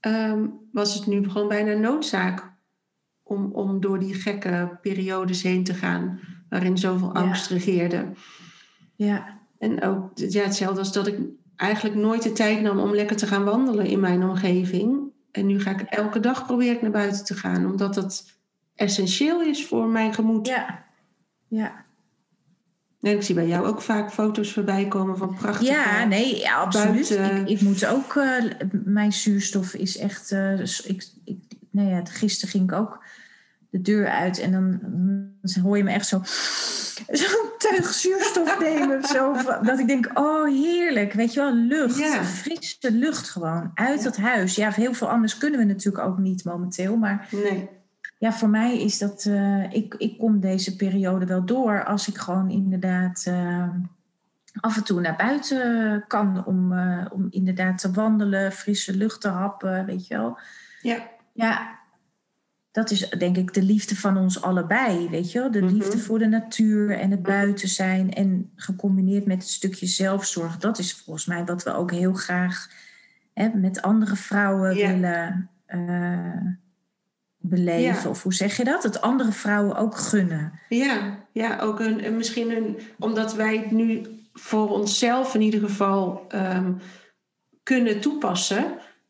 um, was het nu gewoon bijna noodzaak om, om door die gekke periodes heen te gaan, waarin zoveel angst regeerde. Ja. En ook ja, hetzelfde als dat ik eigenlijk nooit de tijd nam om lekker te gaan wandelen in mijn omgeving. En nu ga ik elke dag proberen naar buiten te gaan, omdat dat essentieel is voor mijn gemoed. Ja. Ja. En ik zie bij jou ook vaak foto's voorbij komen van prachtige Ja, nee, ja, absoluut. Ik, ik, moet ook, uh, mijn zuurstof is echt, uh, ik, ik, nou ja, gisteren ging ik ook de deur uit en dan, dan hoor je me echt zo, zo'n tuig zuurstof nemen. zo, dat ik denk, oh heerlijk, weet je wel, lucht, ja. frisse lucht gewoon, uit ja. het huis. Ja, heel veel anders kunnen we natuurlijk ook niet momenteel, maar... Nee ja, voor mij is dat. Uh, ik, ik kom deze periode wel door als ik gewoon inderdaad uh, af en toe naar buiten kan om, uh, om inderdaad te wandelen, frisse lucht te happen, weet je wel. Ja. Ja, dat is denk ik de liefde van ons allebei, weet je wel. De liefde mm -hmm. voor de natuur en het buiten zijn en gecombineerd met het stukje zelfzorg. Dat is volgens mij wat we ook heel graag hè, met andere vrouwen willen beleven. Ja. Of hoe zeg je dat? Het andere vrouwen ook gunnen. Ja, ja ook een, misschien een, omdat wij het nu voor onszelf in ieder geval um, kunnen toepassen.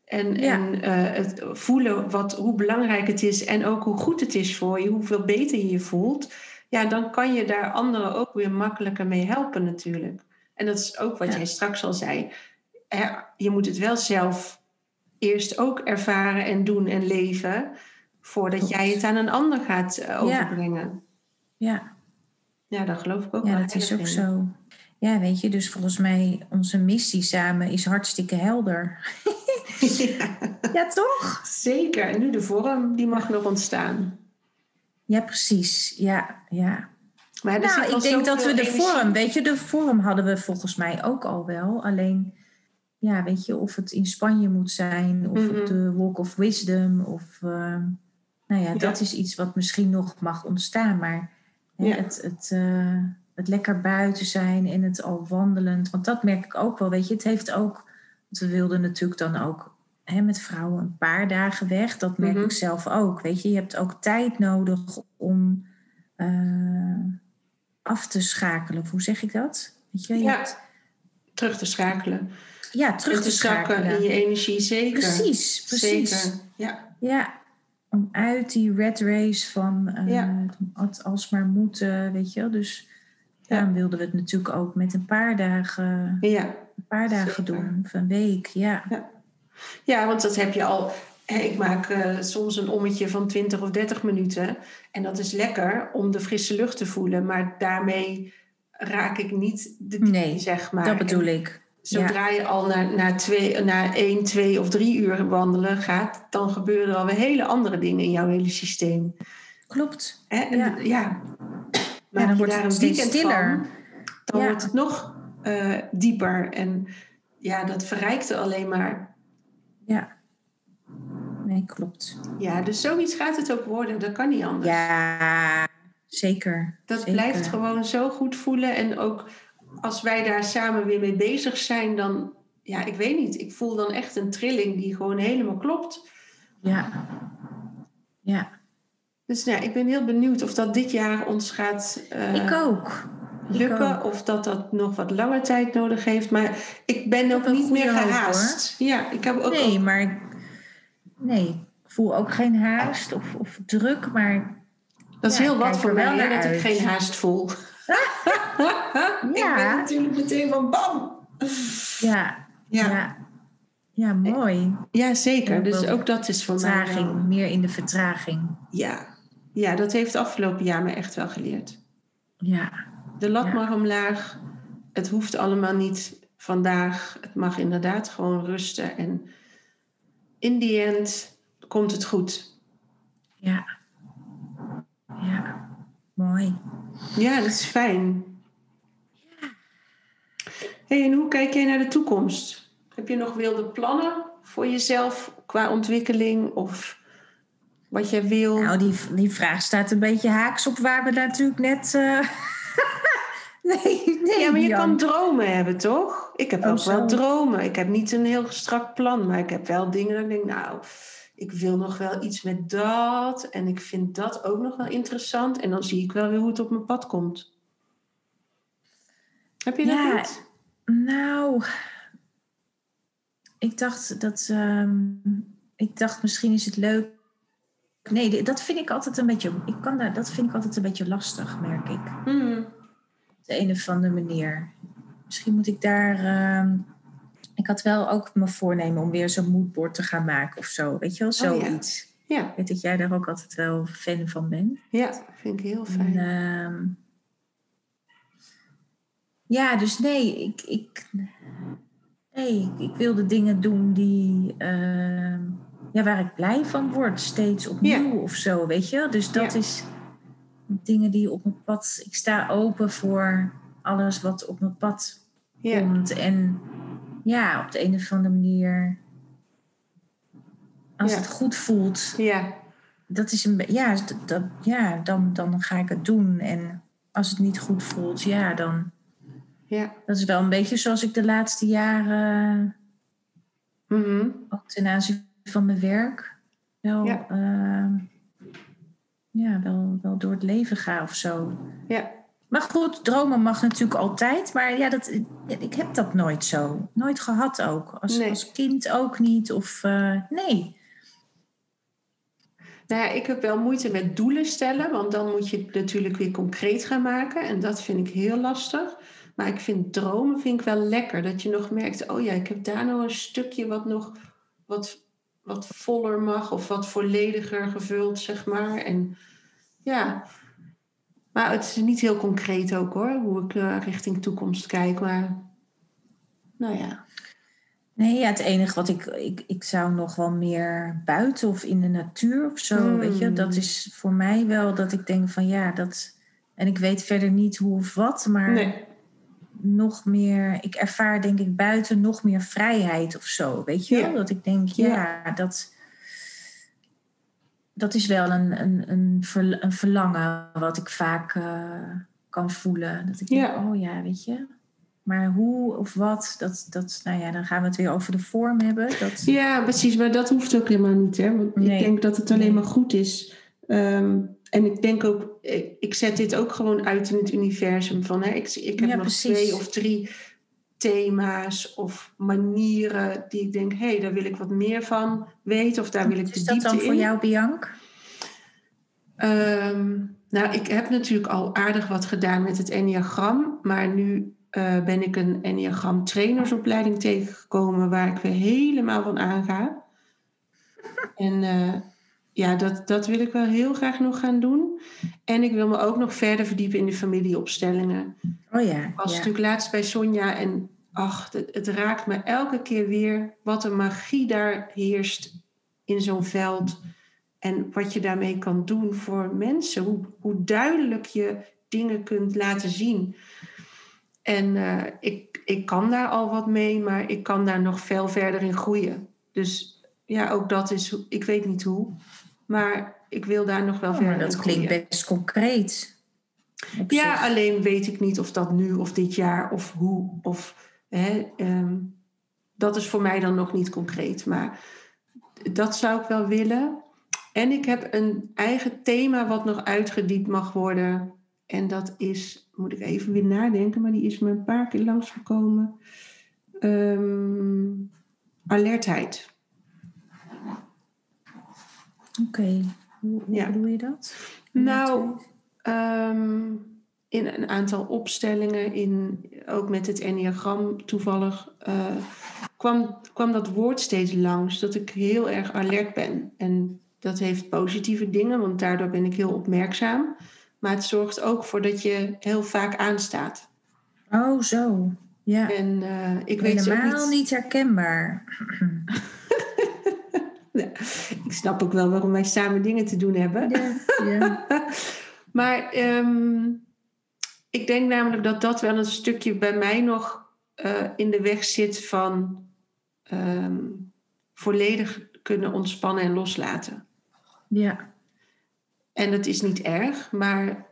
En, ja. en uh, het voelen wat, hoe belangrijk het is en ook hoe goed het is voor je, hoeveel beter je je voelt. Ja, dan kan je daar anderen ook weer makkelijker mee helpen natuurlijk. En dat is ook wat ja. jij straks al zei. Je moet het wel zelf eerst ook ervaren en doen en leven voordat jij het aan een ander gaat uh, overbrengen. Ja. Ja, dat geloof ik ook ja, wel. dat is ook in. zo. Ja, weet je, dus volgens mij onze missie samen is hartstikke helder. ja. ja, toch? Zeker. En nu de vorm, die mag nog ontstaan. Ja, precies. Ja, ja. Maar nou, ik denk dat we de energie... vorm, weet je, de vorm hadden we volgens mij ook al wel. Alleen, ja, weet je, of het in Spanje moet zijn, of mm -hmm. op de Walk of Wisdom, of... Uh, nou ja, ja, dat is iets wat misschien nog mag ontstaan. Maar hè, ja. het, het, uh, het lekker buiten zijn en het al wandelend. Want dat merk ik ook wel. Weet je, het heeft ook. Want we wilden natuurlijk dan ook hè, met vrouwen een paar dagen weg. Dat merk mm -hmm. ik zelf ook. Weet je, je hebt ook tijd nodig om uh, af te schakelen. Of hoe zeg ik dat? Weet je, je ja, hebt... terug te schakelen. Ja, terug te, te schakelen. in je energie, zeker. Precies, precies. Zeker. Ja. ja, om uit die red race van uh, ja. het alsmaar moeten, weet je wel. Dus ja. daarom wilden we het natuurlijk ook met een paar dagen, ja. Een paar dagen Zeker. doen, of een week, ja. ja. Ja, want dat heb je al. Ik maak uh, soms een ommetje van 20 of 30 minuten. En dat is lekker om de frisse lucht te voelen. Maar daarmee raak ik niet de diepte, nee, zeg maar. dat bedoel ik. Zodra ja. je al naar, naar, twee, naar één, twee of drie uur wandelen gaat, dan gebeuren er alweer hele andere dingen in jouw hele systeem. Klopt. Hè? En, ja. ja. Maar ja, dan wordt het stiller. Van, dan wordt het nog uh, dieper. En ja, dat verrijkt er alleen maar. Ja. Nee, klopt. Ja, dus zoiets gaat het ook worden. Dat kan niet anders. Ja, zeker. Dat zeker. blijft gewoon zo goed voelen. En ook als wij daar samen weer mee bezig zijn, dan, ja, ik weet niet. Ik voel dan echt een trilling die gewoon helemaal klopt. Ja. Ja. Dus nou, ik ben heel benieuwd of dat dit jaar ons gaat uh, ik ook. Lukken. Of dat dat nog wat langer tijd nodig heeft. Maar ik ben ook niet meer gehaast. Ja, ik heb ook nee, ook... maar nee, ik voel ook geen haast of, of druk. Maar dat is ja, heel wat voor mij, dat uit. ik geen haast voel. ja. Ik ben natuurlijk meteen van bam. Ja, Ja. ja. Ja, mooi. Ja, zeker. Dus ook dat is voor mij. Vertraging, wel- meer in de vertraging. Ja. ja, dat heeft het afgelopen jaar me echt wel geleerd. Ja, De lat Ja. mag omlaag. Het hoeft allemaal niet vandaag. Het mag inderdaad gewoon rusten. En in die end komt het goed. ja. Ja, mooi. Ja, dat is fijn. Hey, en hoe kijk jij naar de toekomst? Heb je nog wilde plannen voor jezelf qua ontwikkeling of wat jij wil? Nou, die, die vraag staat een beetje haaks op waar we natuurlijk net... eh, nee, nee, ja, maar je Jan. kan dromen hebben, toch? Ik heb Oh, ook wel zo. dromen. Ik heb niet een heel strak plan, maar ik heb wel dingen dat ik denk, nou, ik wil nog wel iets met dat. En ik vind dat ook nog wel interessant. En dan zie ik wel weer hoe het op mijn pad komt. Heb je dat Ja. niet? Nou, ik dacht dat. ehm, ik dacht misschien is het leuk. Nee, dat vind ik altijd een beetje. Ik kan daar, dat vind ik altijd een beetje lastig, merk ik. Hmm. Op de een of andere manier. Misschien moet ik daar. ehm, ik had wel ook mijn voornemen om weer zo'n moodboard te gaan maken of zo. Weet je wel, Oh, ja. zoiets. Ja, Ik weet dat jij daar ook altijd wel fan van bent. ja, vind ik heel fijn. En, ehm, ja, dus nee, ik, ik, nee, ik, ik wil de dingen doen die, ehm, ja, waar ik blij van word, steeds opnieuw of zo, weet je. Dus dat Ja. is dingen die op mijn pad, ik sta open voor alles wat op mijn pad ja. komt. En ja, op de een of andere manier, als het goed voelt, ja, dat is een ja, dat, ja dan, dan ga ik het doen. En als het niet goed voelt, ja, dan. ja. Dat is wel een beetje zoals ik de laatste jaren, Mhm. ook ten aanzien van mijn werk, wel, Ja. ja. ja, wel, wel door het leven ga of zo. ja. Maar goed, dromen mag natuurlijk altijd. Maar ja, dat, ik heb dat nooit zo. Nooit gehad ook. Als, Nee. als kind ook niet. Of eh, nee. Nou ja, ik heb wel moeite met doelen stellen, want dan moet je het natuurlijk weer concreet gaan maken. En dat vind ik heel lastig. Maar ik vind dromen vind ik wel lekker. Dat je nog merkt, oh ja, ik heb daar nog een stukje wat nog wat, wat voller mag of wat vollediger gevuld, zeg maar. En ja, maar het is niet heel concreet ook hoor, hoe ik eh, richting toekomst kijk. Maar nou ja, Nee, ja, het enige wat ik, ik... Ik zou nog wel meer buiten of in de natuur of zo, Hmm. weet je. Dat is voor mij wel dat ik denk van ja, dat... En ik weet verder niet hoe of wat, maar nee. Nog meer... Ik ervaar denk ik buiten nog meer vrijheid of zo, weet je Ja. wel? Dat ik denk, ja, dat... Dat is wel een, een, een, een verlangen wat ik vaak eh, kan voelen. Dat ik denk, Ja. oh ja, weet je... Maar hoe of wat, dat, dat, nou ja, dan gaan we het weer over de vorm hebben. Dat, Ja, precies. Maar dat hoeft ook helemaal niet. Hè? Want Nee. ik denk dat het alleen maar goed is. Ehm, en ik denk ook, ik, ik zet dit ook gewoon uit in het universum. Van, hè, ik, ik heb Ja, nog precies. twee of drie thema's of manieren die ik denk, hé, hey, daar wil ik wat meer van weten. Of daar wil ik de is dat diepte dan voor in. jou, Bianc? Ehm, nou, ik heb natuurlijk al aardig wat gedaan met het Enneagram. Maar nu eh, ben ik een Enneagram trainersopleiding tegengekomen waar ik weer helemaal van aanga. En eh, ja, dat, dat wil ik wel heel graag nog gaan doen. En ik wil me ook nog verder verdiepen in de familieopstellingen. Oh ja, Ik was ja. natuurlijk laatst bij Sonja en ach, het, het raakt me elke keer weer wat een magie daar heerst in zo'n veld. En wat je daarmee kan doen voor mensen. Hoe, hoe duidelijk je dingen kunt laten zien. En eh, ik, ik kan daar al wat mee, maar ik kan daar nog veel verder in groeien. Dus ja, ook dat is, ik weet niet hoe. Maar ik wil daar nog wel Oh, verder maar dat in klinkt groeien. best concreet. Ja, zich. alleen weet ik niet of dat nu of dit jaar of hoe. Of, hè, ehm, dat is voor mij dan nog niet concreet. Maar dat zou ik wel willen. En ik heb een eigen thema wat nog uitgediept mag worden. En dat is, moet ik even weer nadenken, maar die is me een paar keer langsgekomen. Ehm alertheid. Oké, hoe, hoe Ja. bedoel je dat? Nou, ehm, in een aantal opstellingen, in, ook met het Enneagram toevallig, eh, kwam, kwam dat woord steeds langs, dat ik heel erg alert ben. En dat heeft positieve dingen, want daardoor ben ik heel opmerkzaam. Maar het zorgt ook voor dat je heel vaak aanstaat. Oh, zo. Ja. En uh, ik weet Helemaal niet... niet herkenbaar. ja, ik snap ook wel waarom wij samen dingen te doen hebben. Ja, ja. maar um, ik denk namelijk dat dat wel een stukje bij mij nog uh, in de weg zit van um, volledig kunnen ontspannen en loslaten. Ja. En dat is niet erg, maar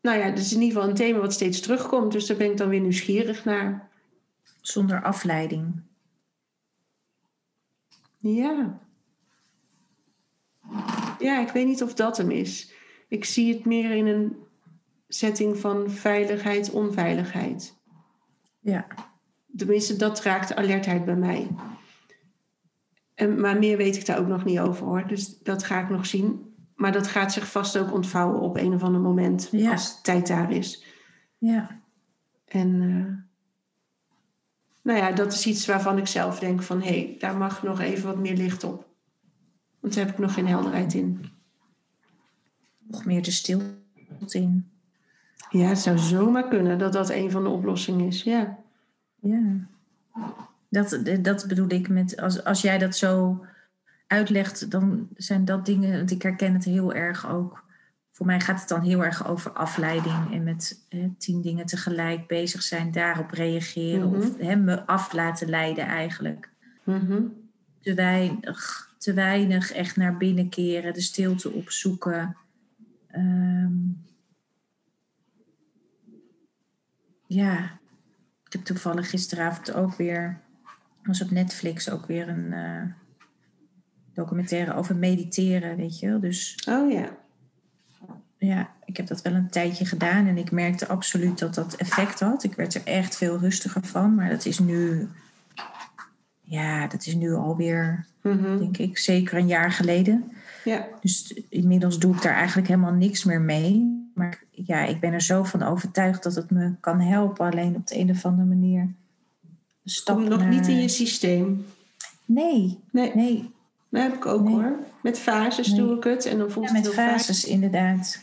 nou ja, dat is in ieder geval een thema wat steeds terugkomt. Dus daar ben ik dan weer nieuwsgierig naar. Zonder afleiding. Ja. Ja, ik weet niet of dat hem is. Ik zie het meer in een setting van veiligheid, onveiligheid. Ja. Tenminste, dat raakt alertheid bij mij. En, maar meer weet ik daar ook nog niet over hoor. Dus dat ga ik nog zien. Maar dat gaat zich vast ook ontvouwen op een of ander moment. Ja. Als tijd daar is. Ja. En uh, nou ja, dat is iets waarvan ik zelf denk van... hé, hey, daar mag nog even wat meer licht op. Want daar heb ik nog geen helderheid in. Nog meer de stilte in. Ja, het zou zomaar kunnen dat dat een van de oplossingen is. Ja. Ja. Dat, dat bedoel ik met, als, als jij dat zo uitlegt, dan zijn dat dingen, want ik herken het heel erg ook. Voor mij gaat het dan heel erg over afleiding en met hè, tien dingen tegelijk bezig zijn, daarop reageren of mhm. hè, me af laten leiden eigenlijk. Mhm. te, weinig, te weinig echt naar binnen keren, de stilte opzoeken. Um, ja, ik heb toevallig gisteravond ook weer, was op Netflix ook weer een uh, documentaire over mediteren, weet je wel. Dus, oh ja. Ja, ik heb dat wel een tijdje gedaan en ik merkte absoluut dat dat effect had. Ik werd er echt veel rustiger van, maar dat is nu, ja, dat is nu alweer, mm denk ik, zeker een jaar geleden. Ja. Dus inmiddels doe ik daar eigenlijk helemaal niks meer mee. Maar ja, ik ben er zo van overtuigd dat het me kan helpen. Alleen op de een of andere manier. Komt nog niet in je systeem? Nee. Nee. nee. Dat heb ik ook hoor. Met fases doe ik het. En dan voelt ja, het met fases inderdaad.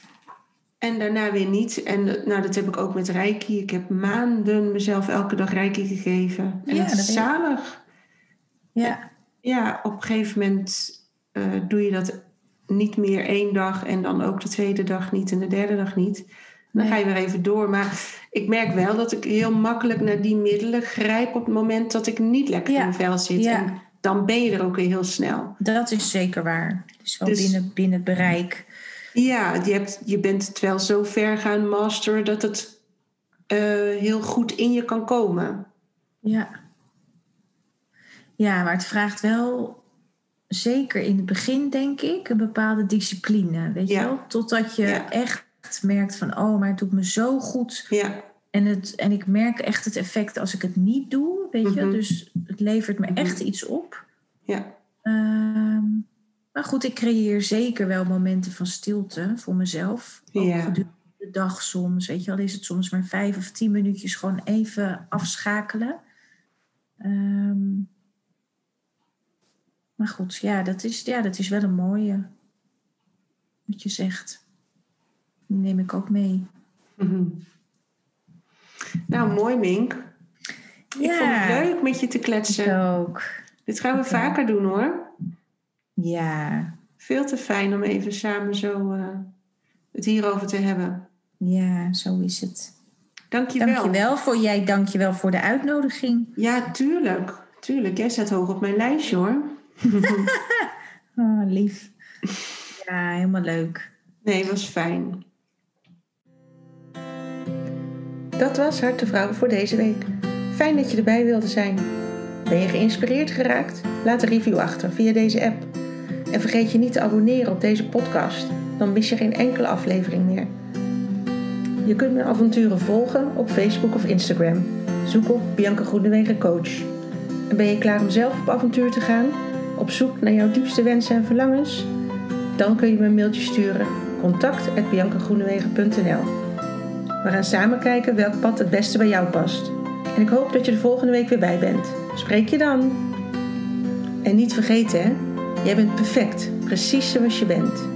En daarna weer niet. En nou, dat heb ik ook met Reiki. Ik heb maanden mezelf elke dag Reiki gegeven. En ja, het is zalig. Ja. Ja, op een gegeven moment uh, doe je dat niet meer één dag en dan ook de tweede dag niet en de derde dag niet. Dan ga je weer even door. Maar ik merk wel dat ik heel makkelijk naar die middelen grijp op het moment dat ik niet lekker in mijn vel zit. Ja. En dan ben je er ook weer heel snel. Dat is zeker waar. Is wel dus, binnen, binnen bereik. Ja, je, hebt, je bent het wel zo ver gaan masteren dat het uh, heel goed in je kan komen. Ja. Ja, maar het vraagt wel zeker in het begin, denk ik, een bepaalde discipline. Weet je wel? Totdat je echt merkt van, oh, maar het doet me zo goed. Ja. En, het, en ik merk echt het effect als ik het niet doe, weet je. Mhm. Dus het levert me echt mhm. iets op. Ja. Ehm, maar goed, ik creëer zeker wel momenten van stilte voor mezelf. ja. gedurende de dag soms, weet je wel. Is het soms maar vijf of tien minuutjes gewoon even afschakelen. Um, maar goed, ja dat, is, ja, dat is wel een mooie. Wat je zegt. Die neem ik ook mee. Nou, mooi Mink. Ja, ik vond het leuk met je te kletsen. Ook. Dit gaan we vaker doen hoor. Ja. Veel te fijn om even samen zo uh, het hierover te hebben. Ja, zo is het. Dankjewel. Dankjewel voor jij, dankjewel voor de uitnodiging. Ja, tuurlijk. Tuurlijk, jij staat hoog op mijn lijstje hoor. Oh, lief. Ja, helemaal leuk. Nee, het was fijn. Dat was Harte Vrouwen voor deze week. Fijn dat je erbij wilde zijn. Ben je geïnspireerd geraakt? Laat een review achter via deze app. En vergeet je niet te abonneren op deze podcast. Dan mis je geen enkele aflevering meer. Je kunt mijn avonturen volgen op Facebook of Instagram. Zoek op Bianca Groenewegen Coach. En ben je klaar om zelf op avontuur te gaan? Op zoek naar jouw diepste wensen en verlangens? Dan kun je me een mailtje sturen contact.biancagroenewegen.nl We gaan samen kijken welk pad het beste bij jou past. En ik hoop dat je de volgende week weer bij bent. Spreek je dan. En niet vergeten, hè? Jij bent perfect, precies zoals je bent.